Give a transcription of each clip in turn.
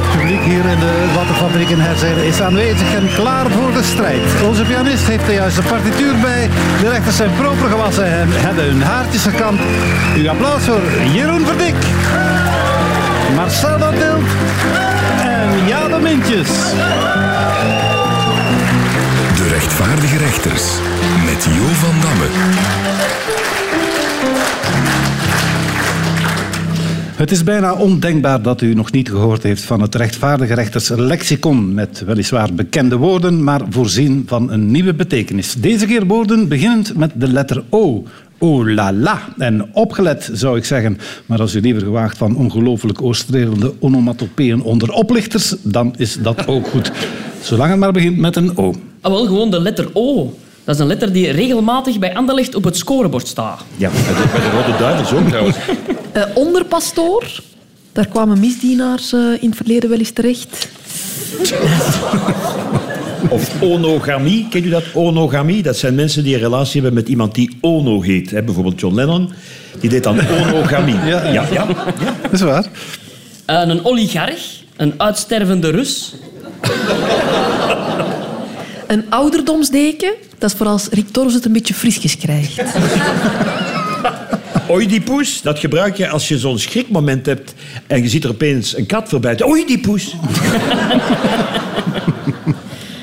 Het publiek hier in de Wattenfabriek in Herzelen is aanwezig en klaar voor de strijd. Onze pianist heeft de juiste partituur bij. De rechters zijn proper gewassen en hebben hun haartjes gekamd. Uw applaus voor Jeroen Verdik, Marcel Tilt en Jade Mintjes. De rechtvaardige rechters met Jo van Damme. Het is bijna ondenkbaar dat u nog niet gehoord heeft van het rechtvaardige rechters lexicon met weliswaar bekende woorden, maar voorzien van een nieuwe betekenis. Deze keer woorden beginnend met de letter O. Oh la la. En opgelet zou ik zeggen. Maar als u liever gewaagt van ongelooflijk oostrelende onomatopeeën onder oplichters, dan is dat ook goed. Zolang het maar begint met een O. Ah, wel, gewoon de letter O. Dat is een letter die regelmatig bij Anderlecht op het scorebord staat. Ja, bij de, bij de Rode Duivels ook trouwens. Eh, onderpastoor. Daar kwamen misdienaars eh, in het verleden wel eens terecht. Of onogamie, kent u dat? Onogamie, dat zijn mensen die een relatie hebben met iemand die Ono heet. Hè? Bijvoorbeeld John Lennon, die deed dan onogamie. Ja, ja. ja, ja. Dat is waar. Eh, een oligarch, een uitstervende Rus. Een ouderdomsdeken. Dat is voor als Rick Torres het een beetje frisjes krijgt. Oedipus, dat gebruik je als je zo'n schrikmoment hebt en je ziet er opeens een kat voorbij. Oedipus.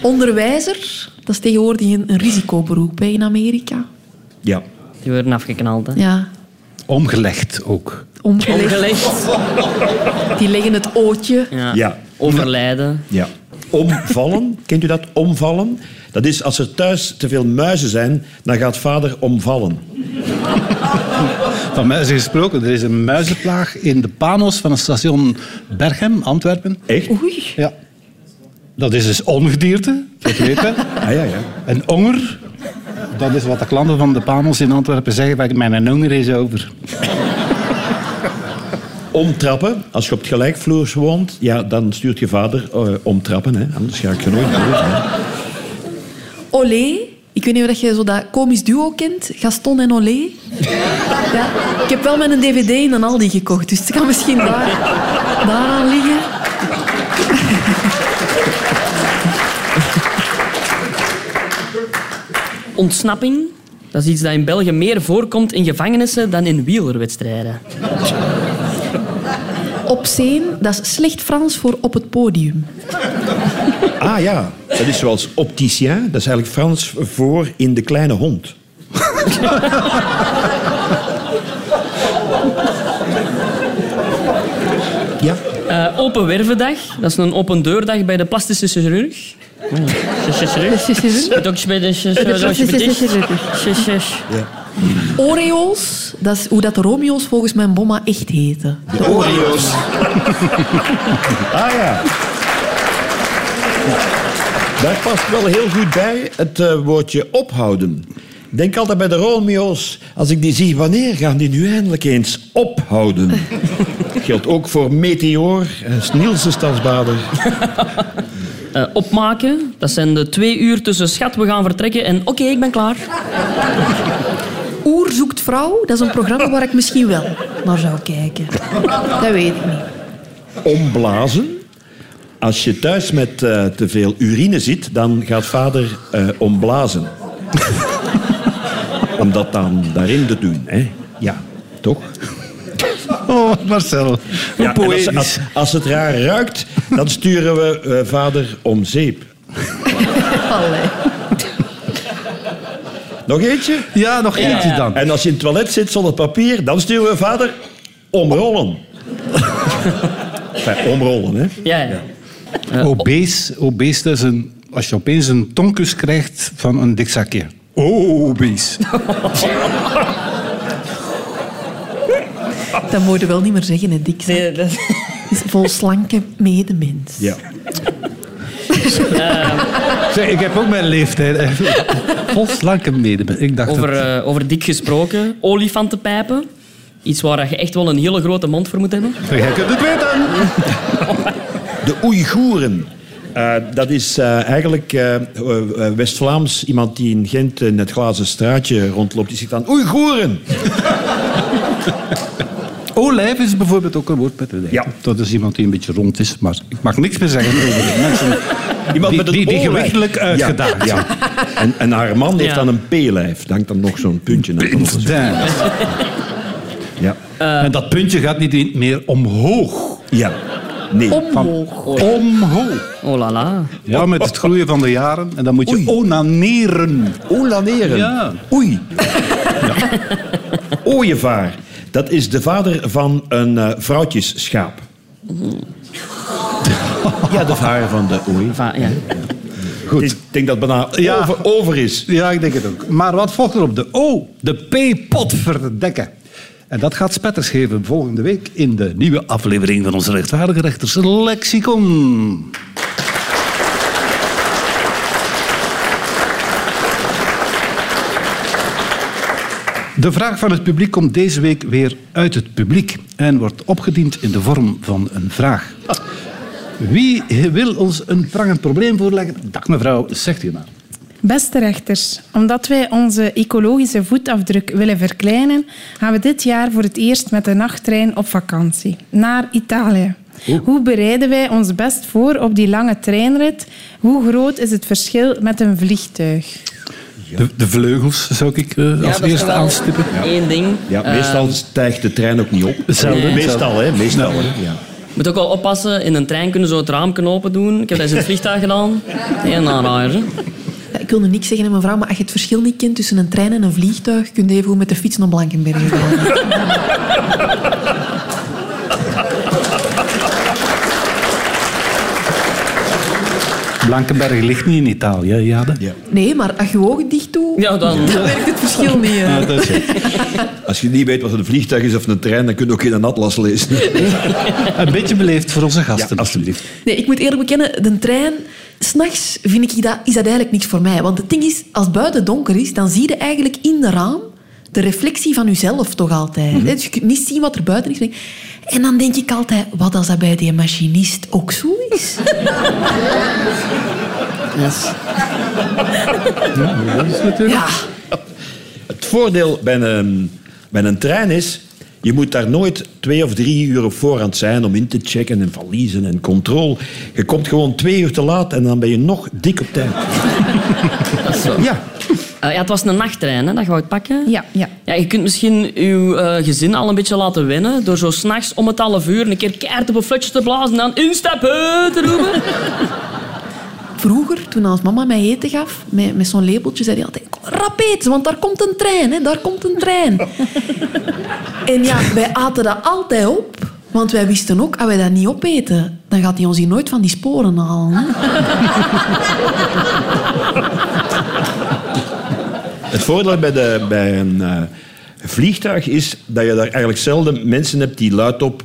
Onderwijzer. Dat is tegenwoordig een, een risicoberoep hè, in Amerika. Ja. Die worden afgeknald. Hè. Ja, Omgelegd ook. omgelegd. Omgelegd. Die leggen het ootje. Ja. Ja. Overlijden. Ja. Omvallen, kent u dat? Omvallen. Dat is als er thuis te veel muizen zijn, dan gaat vader omvallen. Van muizen gesproken, er is een muizenplaag in de panos van het station Berchem, Antwerpen. Echt? Oei. Ja. Dat is dus ongedierte, dat weten. Ah, ja, ja. Een onger, dat is wat de klanten van de panos in Antwerpen zeggen. van, Mijn onger is over. Omtrappen. Als je op het gelijkvloers woont, ja, dan stuurt je vader eh, omtrappen. Hè. Anders ga ik je nooit doen. Olé. Ik weet niet of je zo dat komisch duo kent. Gaston en Olé. Ja. Ik heb wel mijn dvd in een Aldi gekocht, dus het kan misschien daar, daaraan liggen. Ontsnapping. Dat is iets dat in België meer voorkomt in gevangenissen dan in wielerwedstrijden. Op scène, dat is slecht Frans voor op het podium. Ah ja, dat is zoals opticien. Dat is eigenlijk Frans voor in de kleine hond. ja. Eh, open wervendag. Dat is een open deurdag bij de plastische chirurg. Ook bij de chirurg. Oreo's, dat is hoe dat de Romeo's volgens mijn bomma echt heten. De Oreo's. ah ja. Daar past wel heel goed bij het eh, woordje ophouden. Ik denk altijd bij de Romeo's, als ik die zie, wanneer gaan die nu eindelijk eens ophouden? Dat geldt ook voor Meteor en Nielse Stadsbader. Eh, opmaken. Dat zijn de twee uur tussen schat, we gaan vertrekken en oké, ik ben klaar. Oer zoekt vrouw, dat is een programma waar ik misschien wel naar zou kijken. Dat weet ik niet. Omblazen. Als je thuis met eh, te veel urine zit, dan gaat vader eh, omblazen. Om dat dan daarin te doen. Hè? Ja, toch? Oh, Marcel. Hoe Ja, als, als het raar ruikt, dan sturen we eh, vader om zeep. Allee. Nog eentje? Ja, nog eentje dan. En als je in het toilet zit zonder papier, dan sturen we vader omrollen. enfin, omrollen, hè? Ja, ja. Obese, obese dat is een, als je opeens een tonkus krijgt van een dik zakje. Oh, obese. Dat moet je wel niet meer zeggen, hè, dik. Nee, dat- is vol slanke medemens. Ja. Zeg, ik heb ook mijn leeftijd. Vol slanke mede. Ik dacht Over, dat- eh, over dik gesproken. Olifantenpijpen. Iets waar je echt wel een hele grote mond voor moet hebben. Jij kunt het weten. De Oeigoeren. Eh, dat is eh, eigenlijk eh, West-Vlaams. Iemand die in Gent in het glazen straatje rondloopt. Die zegt dan Oeigoeren. Olijf is bijvoorbeeld ook een woord met een Ja. Dat is iemand die een beetje rond is, maar ik mag niks meer zeggen over de mensen Iemand die, met een die, die gewichtelijk uitgedaagd Ja. En, en haar man heeft dan een P-lijf. Hangt dan nog zo'n puntje naar. Ja. En dat puntje gaat niet meer omhoog. ja. Nee. Omhoog. Omhoog. Oh la la. Ja, met het groeien van de jaren. En dan moet je Oei. onaneren. Olaneren. Ja. Oei. Ja. Ooievaar. Dat is de vader van een eh, vrouwtjesschaap. Ja, de vader van de ooi. Va- ja. Goed. Ik denk dat het bijna Ja. over, over is. Ja, ik denk het ook. Maar wat volgt er op de O? De P-pot verdekken. En dat gaat spetters geven volgende week in de nieuwe aflevering van onze rechtvaardige rechters Lexicon. De vraag van het publiek komt deze week weer uit het publiek en wordt opgediend in de vorm van een vraag. Wie wil ons een prangend probleem voorleggen? Dag mevrouw, zegt u maar. Beste rechters, omdat wij onze ecologische voetafdruk willen verkleinen, gaan we dit jaar voor het eerst met de nachttrein op vakantie naar Italië. Hoe bereiden wij ons best voor op die lange treinrit? Hoe groot is het verschil met een vliegtuig? De, de vleugels zou ik eh, als Ja, eerste aanstippen. Eén ding. Ja, Eh, meestal stijgt de trein ook niet op. Hetzelfde. Meestal, hè. Meestal. Ja. Je moet ook wel oppassen. In een trein kunnen zo het raam kunnen open doen. Ik heb dat eens in het vliegtuig gedaan. Heel aanraaier. Ja, ik wil nu niks zeggen, hè, mevrouw, maar als je het verschil niet kent tussen een trein en een vliegtuig, kun je even goed met de fiets naar Blankenberge gaan. Blankenberg ligt niet in Italië, Jade. Ja. Nee, maar als je je ogen dicht doet, Ja, dan. dan werkt het verschil niet. hè. dat is het. Als je niet weet wat een vliegtuig is of een trein, dan kun je ook geen atlas lezen. Een beetje beleefd voor onze Ja, gasten. alsjeblieft. Nee, ik moet eerlijk bekennen, de trein, s'nachts vind ik dat, is dat eigenlijk niks voor mij. Want het ding is, als het buiten donker is, dan zie je eigenlijk in de raam de reflectie van jezelf toch altijd. hè. Dus je kunt niet zien wat er buiten is. En dan denk ik altijd, wat als dat bij die machinist ook zo is? Yes. Ja, Het voordeel bij een, bij een trein is, je moet daar nooit twee of drie uur op voorhand zijn om in te checken en valiezen en controle. Je komt gewoon twee uur te laat en dan ben je nog dik op tijd. Ja, Eh, ja, het was een nachttrein, hè, dat je wou pakken. Ja, ja. Ja, je kunt misschien je eh, gezin al een beetje laten wennen door zo s'nachts om het half uur een keer keihard op een flutje te blazen en dan instappen te roepen. Vroeger, toen als mama mij eten gaf, met, met zo'n lepeltje, zei hij altijd, rap eten, want daar komt een trein, hè, daar komt een trein. en ja, wij aten dat altijd op. Want wij wisten ook, als wij dat niet opeten, dan gaat hij ons hier nooit van die sporen halen. Hè. het voordeel bij, de, bij een eh, vliegtuig is dat je daar eigenlijk zelden mensen hebt die luidop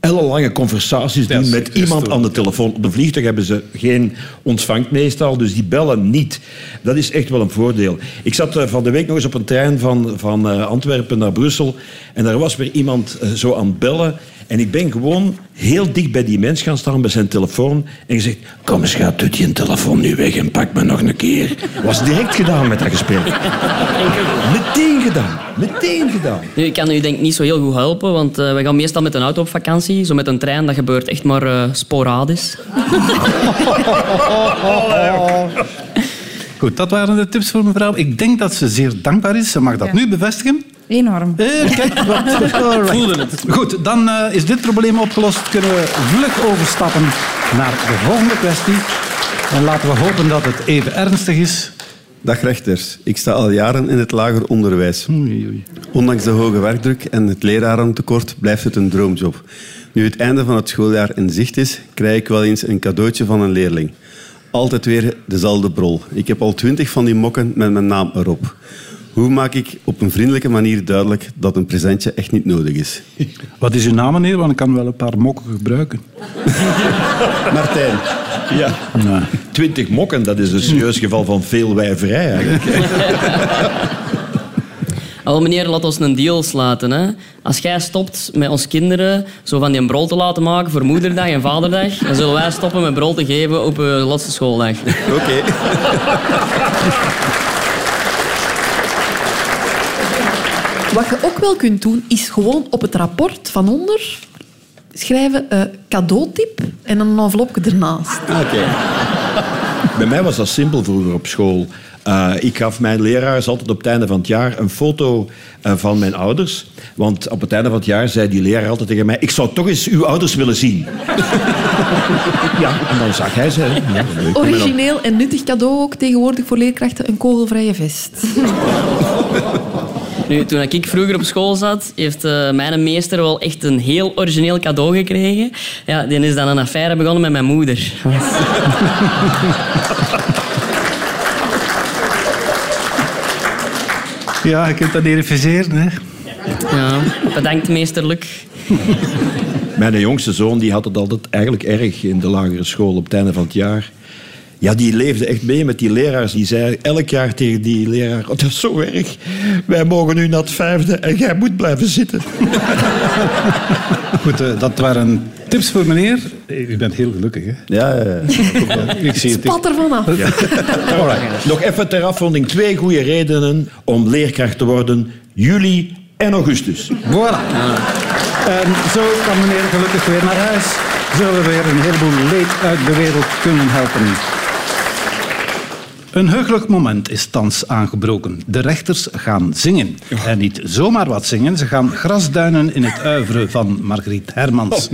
ellenlange conversaties doen met iemand aan de telefoon. Op de vliegtuig hebben ze geen ontvangst meestal, dus die bellen niet. Dat is echt wel een voordeel. Ik zat eh, van de week nog eens op een trein van, van eh, Antwerpen naar Brussel en daar was weer iemand eh, zo aan het bellen en ik ben gewoon heel dicht bij die mens gaan staan bij zijn telefoon en gezegd, kom eens, gaat doet je telefoon nu weg en pak me nog een keer. Was direct gedaan met dat gesprek. Meteen gedaan. Meteen gedaan. Nu, ik kan u denk ik niet zo heel goed helpen, want eh, we gaan meestal met een auto op vakantie. Zo met een trein, dat gebeurt echt maar eh, sporadisch. Goed, dat waren de tips voor mevrouw. Ik denk dat ze zeer dankbaar is. Ze mag dat Ja. nu bevestigen. Enorm. Eh, kijk, wat, alright. Goed, dan eh, is dit probleem opgelost. Kunnen we vlug overstappen naar de volgende kwestie. En laten we hopen dat het even ernstig is. Dag rechters, ik sta al jaren in het lager onderwijs. Ondanks de hoge werkdruk en het lerarentekort blijft het een droomjob. Nu het einde van het schooljaar in zicht is, krijg ik wel eens een cadeautje van een leerling. Altijd weer dezelfde brol. Ik heb al twintig van die mokken met mijn naam erop. Hoe maak ik op een vriendelijke manier duidelijk dat een presentje echt niet nodig is? Wat is uw naam, meneer? Want ik kan wel een paar mokken gebruiken. Martijn. Ja. Nee. Twintig mokken, dat is een serieus geval van veel wijverij eigenlijk. Al meneer, laat ons een deal sluiten. Hè. Als jij stopt met ons kinderen zo van die brol te laten maken voor moederdag en vaderdag, dan zullen wij stoppen met brol te geven op de laatste schooldag. Oké. Wat je ook wel kunt doen, is gewoon op het rapport van onder schrijven eh, cadeautip en een envelopje ernaast. Oké. Bij mij was dat simpel vroeger op school. Eh, ik gaf mijn leraars altijd op het einde van het jaar een foto eh, van mijn ouders. Want op het einde van het jaar zei die leraar altijd tegen mij... Ik zou toch eens uw ouders willen zien. ja, en dan zag hij ze. Ja. Origineel en nuttig cadeau ook tegenwoordig voor leerkrachten, een kogelvrije vest. Nu, toen ik vroeger op school zat, heeft eh, mijn meester wel echt een heel origineel cadeau gekregen. Ja, die is dan een affaire begonnen met mijn moeder. Ja, je kunt dat verifiëren. Hè. Ja, bedankt meester Luc. Mijn jongste zoon die had het altijd eigenlijk erg in de lagere school op het einde van het jaar. Ja, die leefde echt mee met die leraars. Die zei elk jaar tegen die leraar... Oh, dat is zo erg. Wij mogen nu naar het vijfde en jij moet blijven zitten. Goed, eh, dat waren tips voor meneer. U bent heel gelukkig, hè? Ja, ja, ja. Ik zie het. Spat er vanaf. Alright. Nog even ter afronding. Twee goede redenen om leerkracht te worden. Juli en augustus. Voilà. En zo kan meneer gelukkig weer naar huis. Zullen we weer een heleboel leed uit de wereld kunnen helpen. Een heugelijk moment is thans aangebroken. De rechters gaan zingen. En niet zomaar wat zingen, ze gaan grasduinen in het uiveren van Margriet Hermans.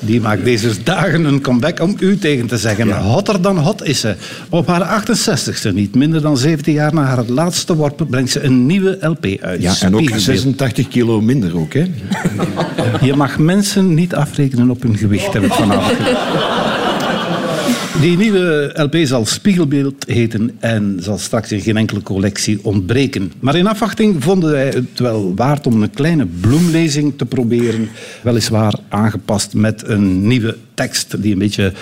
Die maakt deze dagen een comeback om u tegen te zeggen. Hotter dan hot is ze. Op haar 68ste, niet minder dan 17 jaar na haar laatste worp, brengt ze een nieuwe LP uit. Ja, en ook Spiegelbeeld. 86 kilo minder ook, hè? Je mag mensen niet afrekenen op hun gewicht, heb ik vanavond. Die nieuwe LP zal Spiegelbeeld heten en zal straks in geen enkele collectie ontbreken. Maar in afwachting vonden wij het wel waard om een kleine bloemlezing te proberen. Weliswaar aangepast met een nieuwe tekst die een beetje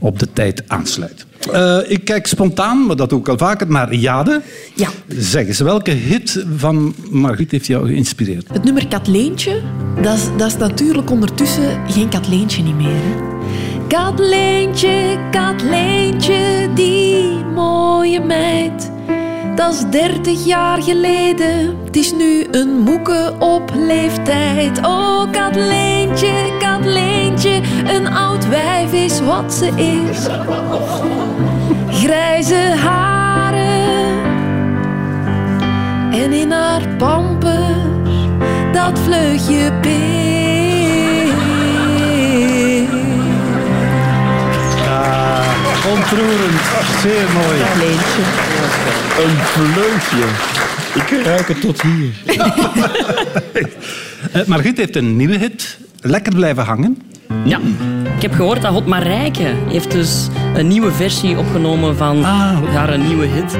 op de tijd aansluit. Eh, ik kijk spontaan, maar dat doe ik al vaker, naar Jade. Ja. Zeg eens, welke hit van Margriet heeft jou geïnspireerd? Het nummer Katleentje, dat is, dat is natuurlijk ondertussen geen Katleentje niet meer. Hè? Katleentje, Katleentje, die mooie meid. Dat is dertig jaar geleden, het is nu een moeke op leeftijd. Oh, Katleentje, Katleentje, een oud wijf is wat ze is. Grijze haren en in haar pamper dat vleugje peer. Ontroerend, zeer mooi. Een vleugje. Ik ruik het tot hier. Eh, Margriet heeft een nieuwe hit. Lekker blijven hangen. Ja, ik heb gehoord dat Hot Marijke heeft dus een nieuwe versie opgenomen van Ah. haar nieuwe hit.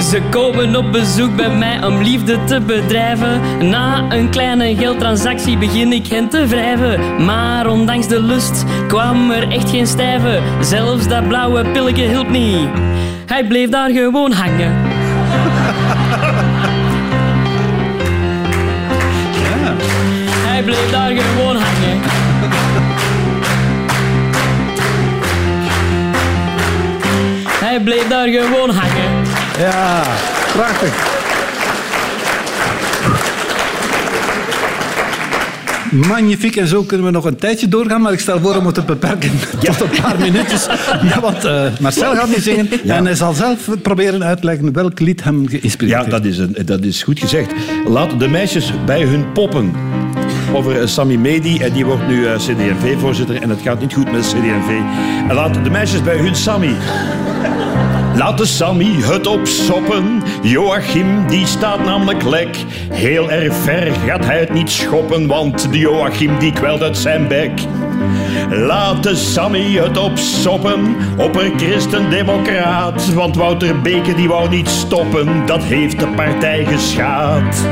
Ze komen op bezoek bij mij om liefde te bedrijven. Na een kleine geldtransactie begin ik hen te wrijven. Maar ondanks de lust kwam er echt geen stijve. Zelfs dat blauwe pilletje hielp niet. Hij bleef daar gewoon hangen. Hij bleef daar gewoon hangen. Hij bleef daar gewoon hangen. Ja, prachtig. Magnifiek, en zo kunnen we nog een tijdje doorgaan, maar ik stel voor om het te beperken tot een paar minuutjes. Ja, want eh, Marcel gaat niet zingen en hij zal zelf proberen uitleggen welk lied hem geïnspireerd Ja, heeft. dat is, een, dat is goed gezegd. Laat de meisjes bij hun poppen. Over eh, Sammy Medi, en die wordt nu eh, CD&V-voorzitter en het gaat niet goed met CD&V. En laat de meisjes bij hun Sammy. Laat de Sammy het opsoppen. Joachim, die staat namelijk lek. Heel erg ver gaat hij het niet schoppen, want de Joachim die kwelt uit zijn bek. Laat de Sammy het opsoppen, christendemocraat. Want Wouter Beke die wou niet stoppen, dat heeft de partij geschaad.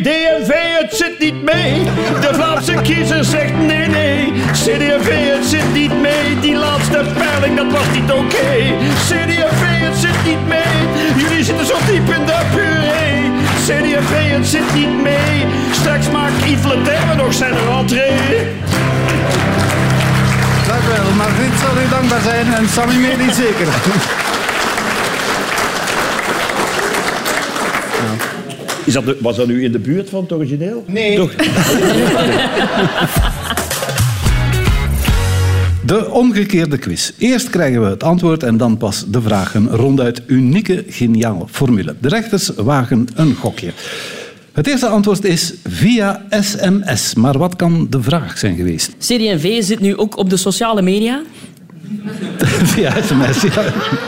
CD&V, het zit niet mee. De Vlaamse kiezer zegt nee, nee. CD&V, het zit niet mee. Die laatste peiling, dat was niet oké. CD&V, het zit niet mee. Jullie zitten zo diep in de puree. CD&V, het zit niet mee. Straks maakt Yves Le nog zijn rentree. Dank u wel. Margriet zal u dankbaar zijn en Sammy Medi zeker. Is dat de- was dat nu in de buurt van het origineel? Nee. Toch? De omgekeerde quiz. Eerst krijgen we het antwoord en dan pas de vraag. Een ronduit unieke, geniale formule. De rechters wagen een gokje. Het eerste antwoord is via sms. Maar wat kan de vraag zijn geweest? CD&V zit nu ook op de sociale media. via sms, ja.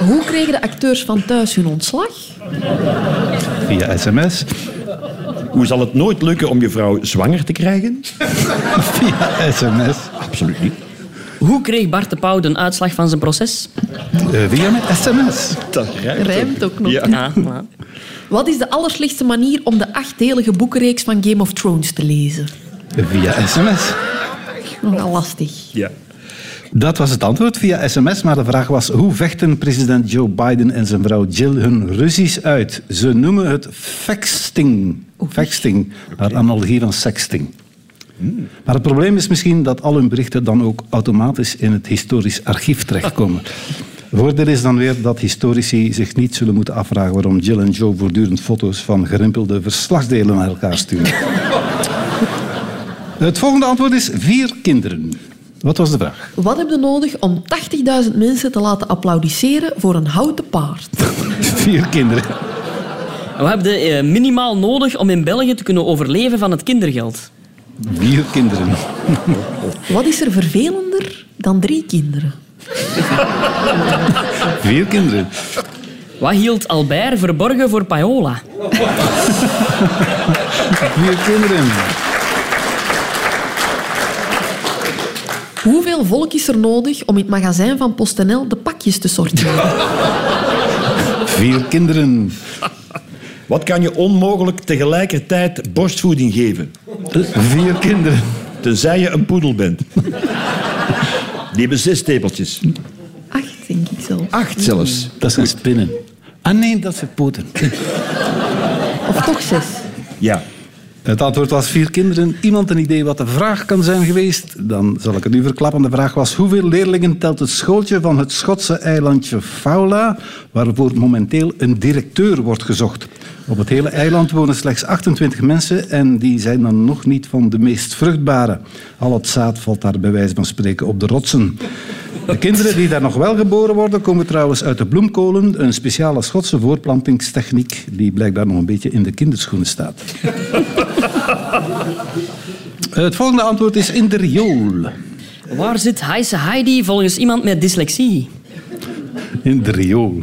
Hoe kregen de acteurs van thuis hun ontslag? Via sms. Hoe zal het nooit lukken om je vrouw zwanger te krijgen? Via sms. Absoluut niet. Hoe kreeg Bart de Pauw de uitslag van zijn proces? Eh, via met sms. Dat rijmt. Rijmt ook nog. Ja. Wat is de allerslechtste manier om de achtdelige boekenreeks van Game of Thrones te lezen? Via sms. Nogal lastig. Ja. Dat was het antwoord via sms, maar de vraag was hoe vechten president Joe Biden en zijn vrouw Jill hun ruzies uit? Ze noemen het sexting. Sexting, naar analogie van sexting. Maar het probleem is misschien dat al hun berichten dan ook automatisch in het historisch archief terechtkomen. Voordeel is dan weer dat historici zich niet zullen moeten afvragen waarom Jill en Joe voortdurend foto's van gerimpelde verslagsdelen naar elkaar sturen. Het volgende antwoord is vier kinderen. Wat was de vraag? Wat heb je nodig om 80.000 mensen te laten applaudisseren voor een houten paard? Vier kinderen. We hebben eh, minimaal nodig om in België te kunnen overleven van het kindergeld. Vier kinderen. Wat is er vervelender dan drie kinderen? Vier kinderen. Wat hield Albert verborgen voor Paola? Vier kinderen. Hoeveel volk is er nodig om in het magazijn van PostNL de pakjes te sorteren? Vier kinderen. Wat kan je onmogelijk tegelijkertijd borstvoeding geven? Vier kinderen. Tenzij je een poedel bent. Die hebben zes tepeltjes. Acht, denk ik zelf. Acht zelfs. Dat zijn spinnen. Ah nee, dat zijn poten. Of toch zes. Ja. Het antwoord was vier kinderen. Iemand een idee wat de vraag kan zijn geweest? Dan zal ik het u verklappen. De vraag was hoeveel leerlingen telt het schooltje van het Schotse eilandje Faula, waarvoor momenteel een directeur wordt gezocht. Op het hele eiland wonen slechts 28 mensen en die zijn dan nog niet van de meest vruchtbare. Al het zaad valt daar bij wijze van spreken op de rotsen. De kinderen die daar nog wel geboren worden, komen trouwens uit de bloemkolen, een speciale Schotse voorplantingstechniek die blijkbaar nog een beetje in de kinderschoenen staat. Het volgende antwoord is in de riool. Waar zit Heise Heidi volgens iemand met dyslexie? In de riool.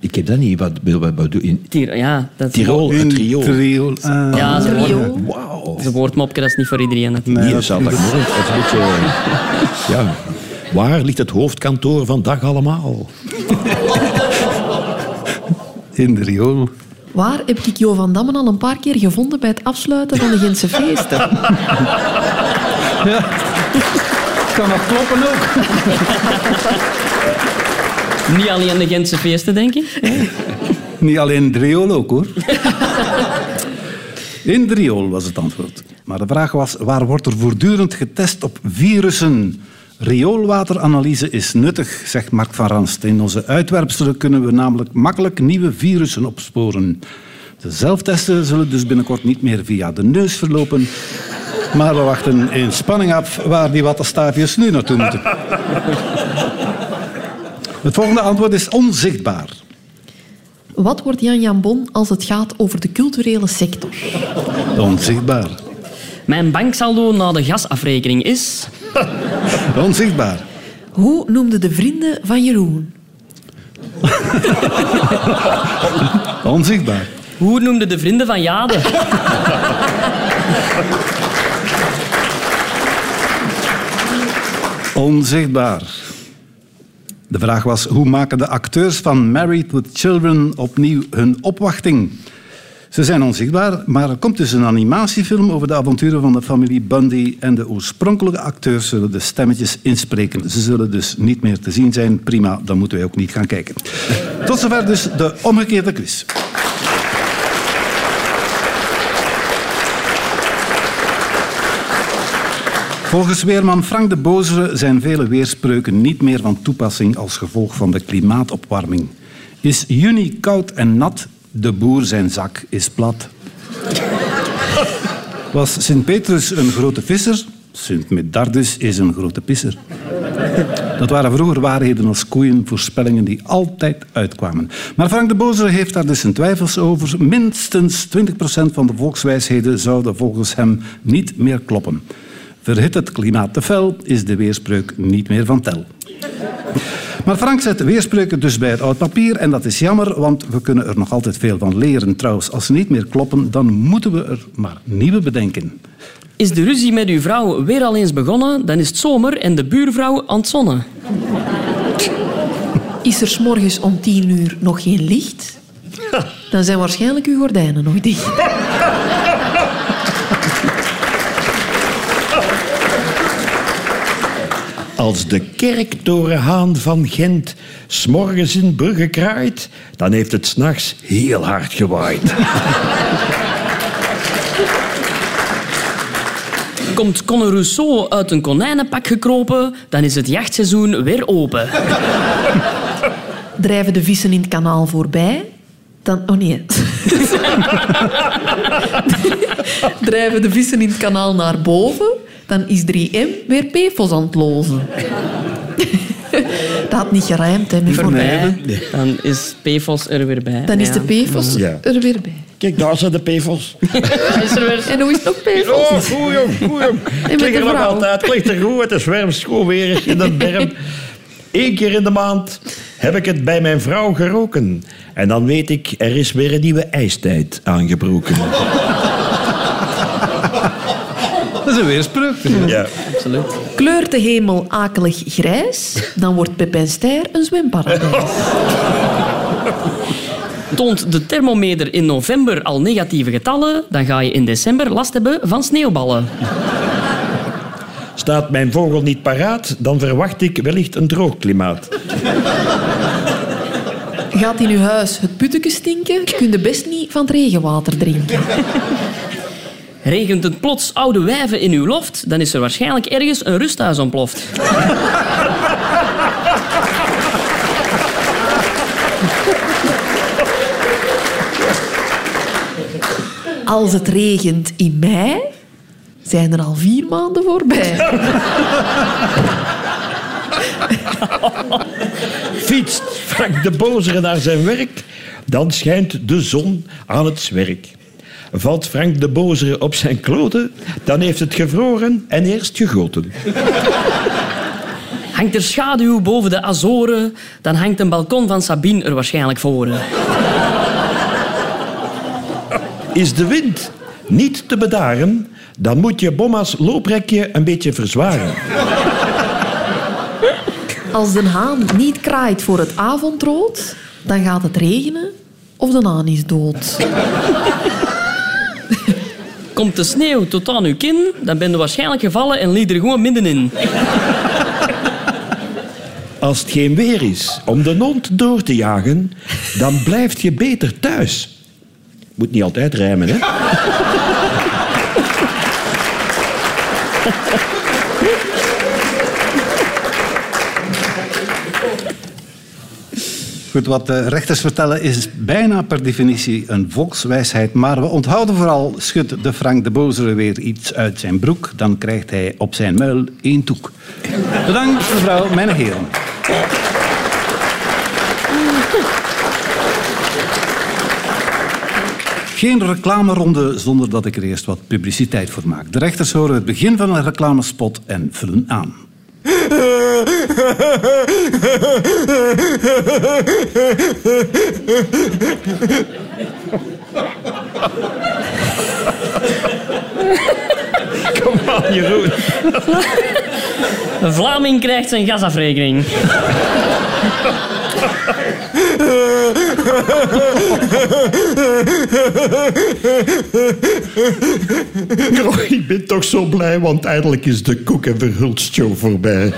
Ik heb dat niet. Wat, wat, wat doe in Tier, ja, dat Tirol? In Het riool. de riool. Ah. Ja, ze Riool. woord, ze woordmopje, dat is niet voor iedereen. natuurlijk. Nee, dat- zaterdagmorgen. Dat is een beetje... Ja. Waar ligt het hoofdkantoor van Dag Allemaal? In de riool. Waar heb ik Jo van Dammen al een paar keer gevonden bij het afsluiten van de Gentse feesten? Ja. Kan nog kloppen ook. Niet alleen de Gentse feesten, denk ik. Niet alleen in de riool ook, hoor. In de riool was het antwoord. Maar de vraag was, waar wordt er voortdurend getest op virussen? Rioolwateranalyse is nuttig, zegt Mark van Ranst. In onze uitwerpselen kunnen we namelijk makkelijk nieuwe virussen opsporen. De zelftesten zullen dus binnenkort niet meer via de neus verlopen, maar we wachten in spanning af waar die wattenstaafjes nu naartoe moeten. Het volgende antwoord is onzichtbaar. Wat wordt Jan Jan Bon als het gaat over de culturele sector? Onzichtbaar. Mijn banksaldo na de gasafrekening is... Onzichtbaar. Hoe noemden de vrienden van Jeroen? Onzichtbaar. Hoe noemde de vrienden van Jade? Onzichtbaar. De vraag was, hoe maken de acteurs van Married with Children opnieuw hun opwachting? Ze zijn onzichtbaar, maar er komt dus een animatiefilm over de avonturen van de familie Bundy en de oorspronkelijke acteurs zullen de stemmetjes inspreken. Ze zullen dus niet meer te zien zijn. Prima, dan moeten wij ook niet gaan kijken. Tot zover dus de omgekeerde quiz. Volgens weerman Frank de Bozere zijn vele weerspreuken niet meer van toepassing als gevolg van de klimaatopwarming. Is juni koud en nat, de boer zijn zak is plat. Was Sint-Petrus een grote visser? Sint-Medardus is een grote pisser. Dat waren vroeger waarheden als koeien, voorspellingen die altijd uitkwamen. Maar Frank de Bozer heeft daar dus zijn twijfels over. Minstens 20% van de volkswijsheden zouden volgens hem niet meer kloppen. Verhit het klimaat te fel, is de weerspreuk niet meer van tel. Maar Frank zet weerspreuken dus bij het oud papier en dat is jammer, want we kunnen er nog altijd veel van leren. Trouwens, als ze niet meer kloppen, dan moeten we er maar nieuwe bedenken. Is de ruzie met uw vrouw weer al eens begonnen, dan is het zomer en de buurvrouw aan het zonnen. Is er 's morgens om tien uur nog geen licht? Dan zijn waarschijnlijk uw gordijnen nog dicht. Als de kerktorenhaan van Gent s'morgens in Brugge kraait, dan heeft het s'nachts heel hard gewaaid. Komt Conor Rousseau uit een konijnenpak gekropen, dan is het jachtseizoen weer open. Drijven de vissen in het kanaal voorbij? Dan... Oh nee. Drijven de vissen in het kanaal naar boven? Dan is 3M weer PFOS aan het lozen. Dat had niet gerijmd, hè, met voorbij. Dan is PFOS er weer bij. Dan is de PFOS Ja. er weer bij. Kijk, daar zijn de weer... En hoe is het nog PFOS? Oh, goed jong, goed jong. ligt de er nog altijd, het ligt er goed. Het is warm, schoon weer in de berm. Eén keer in de maand heb ik het bij mijn vrouw geroken. En dan weet ik, er is weer een nieuwe ijstijd aangebroken. Dat is een weerspreuk. Ja. Absoluut. Kleurt de hemel akelig grijs? Dan wordt Pepijn Steyr een zwemparadijs. Toont de thermometer in november al negatieve getallen, dan ga je in december last hebben van sneeuwballen. Staat mijn vogel niet paraat, dan verwacht ik wellicht een droog klimaat. Gaat in uw huis het putteke stinken? Kun je best niet van het regenwater drinken. Regent het plots oude wijven in uw loft, dan is er waarschijnlijk ergens een rusthuis ontploft. Als het regent in mei, zijn er al vier maanden voorbij. Fietst Frank de Bozere naar zijn werk, dan schijnt de zon aan het zwerk. Valt Frank de Bozere op zijn kloten, dan heeft het gevroren en eerst gegoten. Hangt er schaduw boven de Azoren, dan hangt een balkon van Sabine er waarschijnlijk voor. Is de wind niet te bedaren, dan moet je bomma's looprekje een beetje verzwaren. Als de haan niet kraait voor het avondrood, dan gaat het regenen of de haan is dood. Komt de sneeuw tot aan uw kin, dan ben je waarschijnlijk gevallen en liet er gewoon middenin. Als het geen weer is om de hond door te jagen, dan blijf je beter thuis. Moet niet altijd rijmen, hè? Wat de rechters vertellen is bijna per definitie een volkswijsheid. Maar we onthouden vooral, schudt de Frank de Bozere weer iets uit zijn broek, dan krijgt hij op zijn muil één toek. Bedankt, mevrouw, mijn heren. Geen reclameronde zonder dat ik er eerst wat publiciteit voor maak. De rechters horen het begin van een reclamespot en vullen aan. Kom aan, Jeroen. Een Vlaming krijgt zijn gasafrekening. Oh, ik ben toch zo blij, want eindelijk is de koek- en verhulstshow voorbij.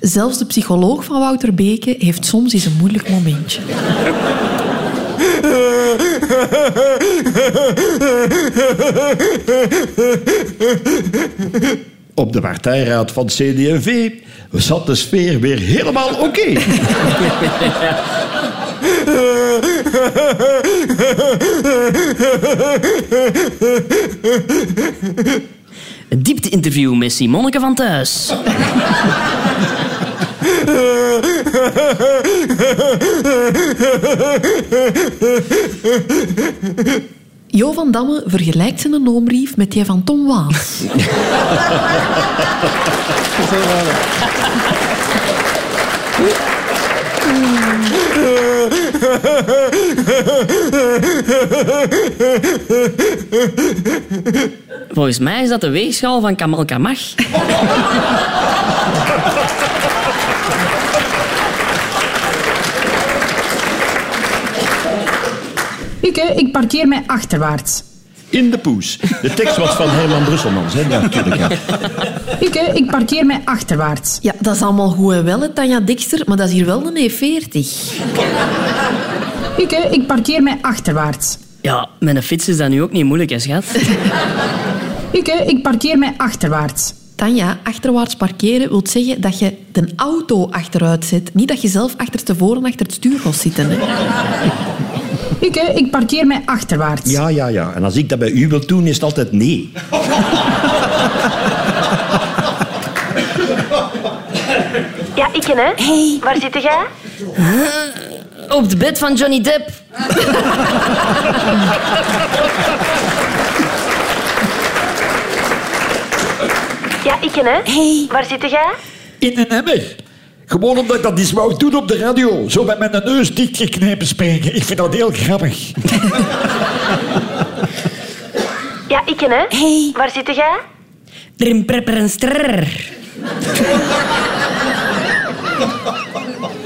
Zelfs de psycholoog van Wouter Beke heeft soms eens een moeilijk momentje. Op de partijraad van CD&V zat de sfeer weer helemaal oké. Een diepte-interview met Simonneke van Thuis. Jo van Damme vergelijkt zijn noombrief met die van Tom Waas. Volgens mij is dat de weegschaal van Kamal Kamach. Ik, hè, ik parkeer mij achterwaarts. In de poes. De tekst was van Herman Brusselmans, hè? Ja, natuurlijk. Ja. Ik, hè, ik parkeer mij achterwaarts. Ja, dat is allemaal goed en wel, hè, Tanja Dikster, maar dat is hier wel een E40. Ik, hè, ik parkeer mij achterwaarts. Ja, met een fiets is dat nu ook niet moeilijk, hè, schat? Ik, hè, ik parkeer mij achterwaarts. Tanja, achterwaarts parkeren wil zeggen dat je de auto achteruit zet. Niet dat je zelf achterstevoren achter het stuur gaat zitten. Hè. Ik, hè, ik parkeer mij achterwaarts. ja, ja, ja. En als ik dat bij u wil doen, is het altijd nee. Ja, ik hè. Hey. Waar zit jij? Op het bed van Johnny Depp. Ja, ik hè. Hey. Waar zit jij? In een emmer. Gewoon omdat ik dat eens wou doen op de radio. Zo met mijn neus dichtgeknepen spreken. Ik vind dat heel grappig. Ja, ik hè. Hey. Waar zit jij? Trim, prepper en strrr.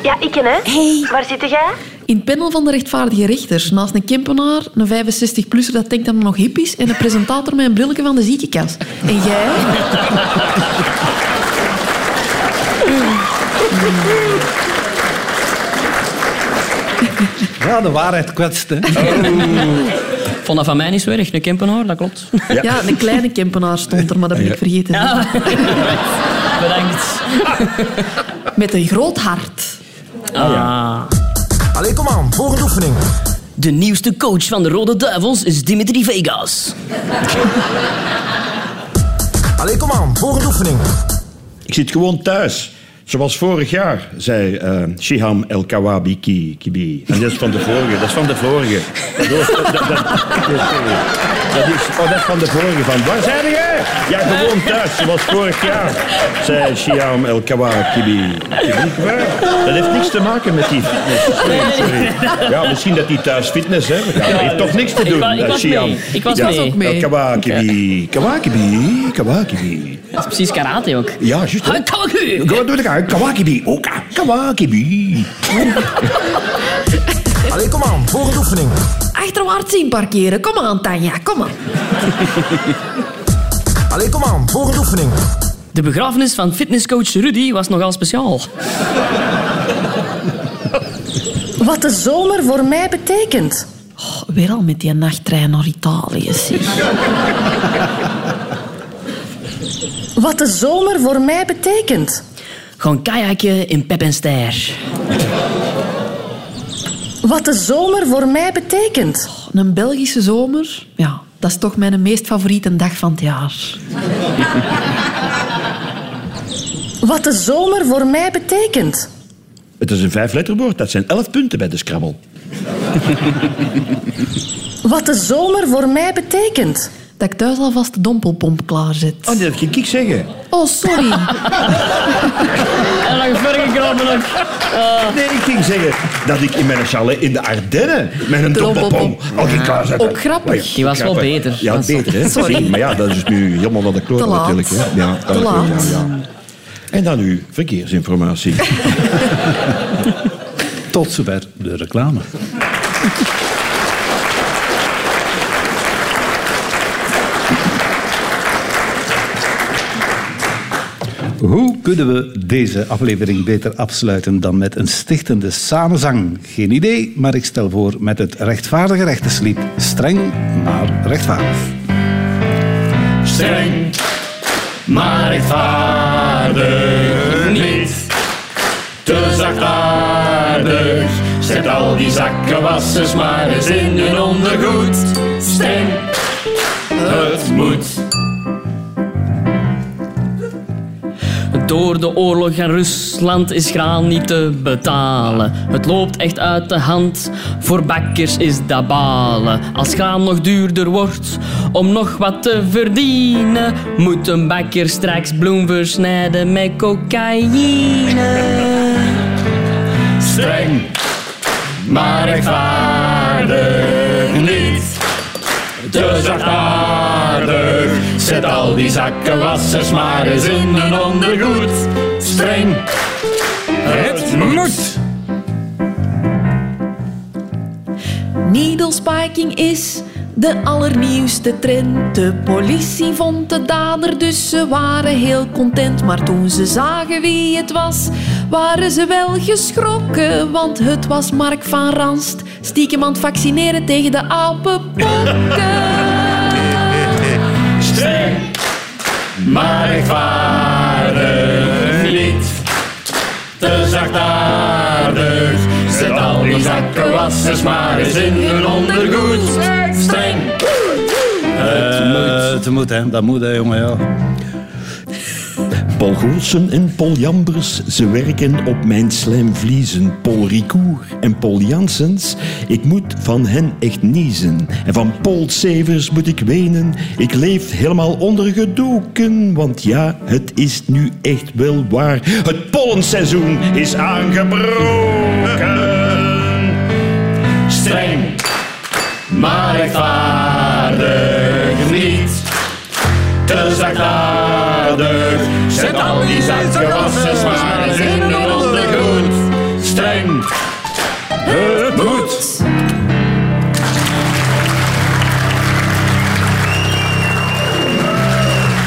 Ja, ik hè. Hey. Waar zit jij? In het panel van de rechtvaardige rechters, naast een Kempenaar, een 65-plusser dat denkt dat hij nog hip is en een presentator met een brilletje van de ziekenkast. En jij? Ja, de waarheid kwetst. Hè. Ik vond dat van mij niet zo erg, een Kempenaar, dat klopt. Ja. een kleine Kempenaar stond er, maar dat ben ik vergeten. Ja. Bedankt. Met een groot hart. Ah. Allee, kom aan. Volgende oefening. De nieuwste coach van de Rode Duivels is Dimitri Vegas. Allee, kom aan. Volgende oefening. Ik zit gewoon thuis. Zoals vorig jaar, zei eh Shiham El Kawabi Ki- Kibi. En dat is van de vorige. Dat is van de vorige. Dat, dat is van de vorige. Van, waar zijn jij? Ja, gewoon thuis, zoals vorig jaar, zei Shiham El Kawabi Kibi. Kibi, waar? Dat heeft niks te maken met die fitness. Sorry, sorry. Ja, misschien dat die thuis fitness heeft. Ja, dat heeft toch niks te doen, ik eh, was mee. Ik was ja, mee. ook mee. El Kawakibi. Kawakibi. Kawakibi. Dat is precies karate ook. Ja, juist. hè. De Kawakibi. Ook Kawakibi. Allee, kom aan. Volgende oefening. Achterwaarts zien parkeren. Kom aan, Tanja, kom aan. Allee, kom aan. Volgende oefening. De begrafenis van fitnesscoach Rudy was nogal speciaal. Wat de zomer voor mij betekent. Oh, weer al met die nachttrein naar Italië, zeg. Wat de zomer voor mij betekent. Gewoon kajakken in Pep en Ster. Wat de zomer voor mij betekent. Een Belgische zomer, ja, dat is toch mijn meest favoriete dag van het jaar. Wat de zomer voor mij betekent. Het is een vijfletterwoord. Dat zijn elf punten bij de Scrabble. Wat de zomer voor mij betekent. Dat ik thuis alvast de dompelpomp klaarzet. Oh, dat ging ik zeggen. Oh, sorry. En dan verder gekrabben ook. Nee, ik ging zeggen dat ik in mijn chalet in de Ardennen met een Dompelpom. dompelpom al ging klaarzetten. Ook grappig. Die was wel beter. Ja, beter, hè? Sorry. Maar ja, dat is nu helemaal naar de kloot Te laat. natuurlijk. Hè? Ja, Te laat. Ja, ja. En dan nu verkeersinformatie. Tot zover de reclame. Hoe kunnen we deze aflevering beter afsluiten dan met een stichtende samenzang? Geen idee, maar ik stel voor met het rechtvaardige rechterslied. Streng, maar rechtvaardig. Streng, maar rechtvaardig niet. Te zachtaardig, zet al die zakkenwassers maar eens in hun ondergoed. Streng, het moet. Door de oorlog in Rusland is graan niet te betalen. Het loopt echt uit de hand. Voor bakkers is dat balen. Als graan nog duurder wordt om nog wat te verdienen, moet een bakker straks bloem versnijden met cocaïne. Streng, maar rechtvaardig niet. Te zachtaardig, zet al die zakkenwassers maar eens in hun ondergoed. Streng, het moet. Needle spiking is de allernieuwste trend. De politie vond de dader, dus ze waren heel content. Maar toen ze zagen wie het was, waren ze wel geschrokken. Want het was Mark van Ranst, stiekem aan het vaccineren tegen de apenpokken. Streng, maar rechtvaardig niet. Te zachtaardig, zet al die zakkenwassers maar eens in hun ondergoed. Streng, het moet. Eh, het moet, hè. Dat moet, hè, jongen, ja. Paul Goossen en Paul Jambers, ze werken op mijn slijmvliezen. Paul Ricoeur en Paul Janssens, ik moet van hen echt niezen. En van Paul Severs moet ik wenen, ik leef helemaal ondergedoken. Want ja, het is nu echt wel waar, het pollenseizoen is aangebroken. Streng, maar rechtvaardig niet. Te zachtaardig, zet al die zakkenwassers maar eens in hun ondergoed. Streng, het moet.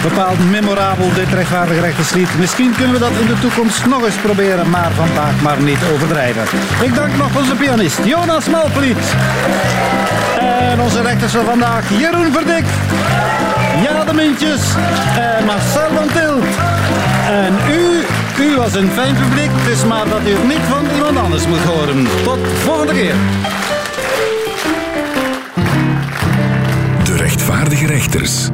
Bepaald memorabel dit rechtvaardige rechterslied. Misschien kunnen we dat in de toekomst nog eens proberen, maar vandaag maar niet overdrijven. Ik dank nog onze pianist Jonas Malvliet. En onze rechters van vandaag Jeroen Verdik, Jana de Mintjes en Marcel van Tilt. En u, u was een fijn publiek, is maar dat u het niet van iemand anders moet horen. Tot volgende keer. De rechtvaardige rechters.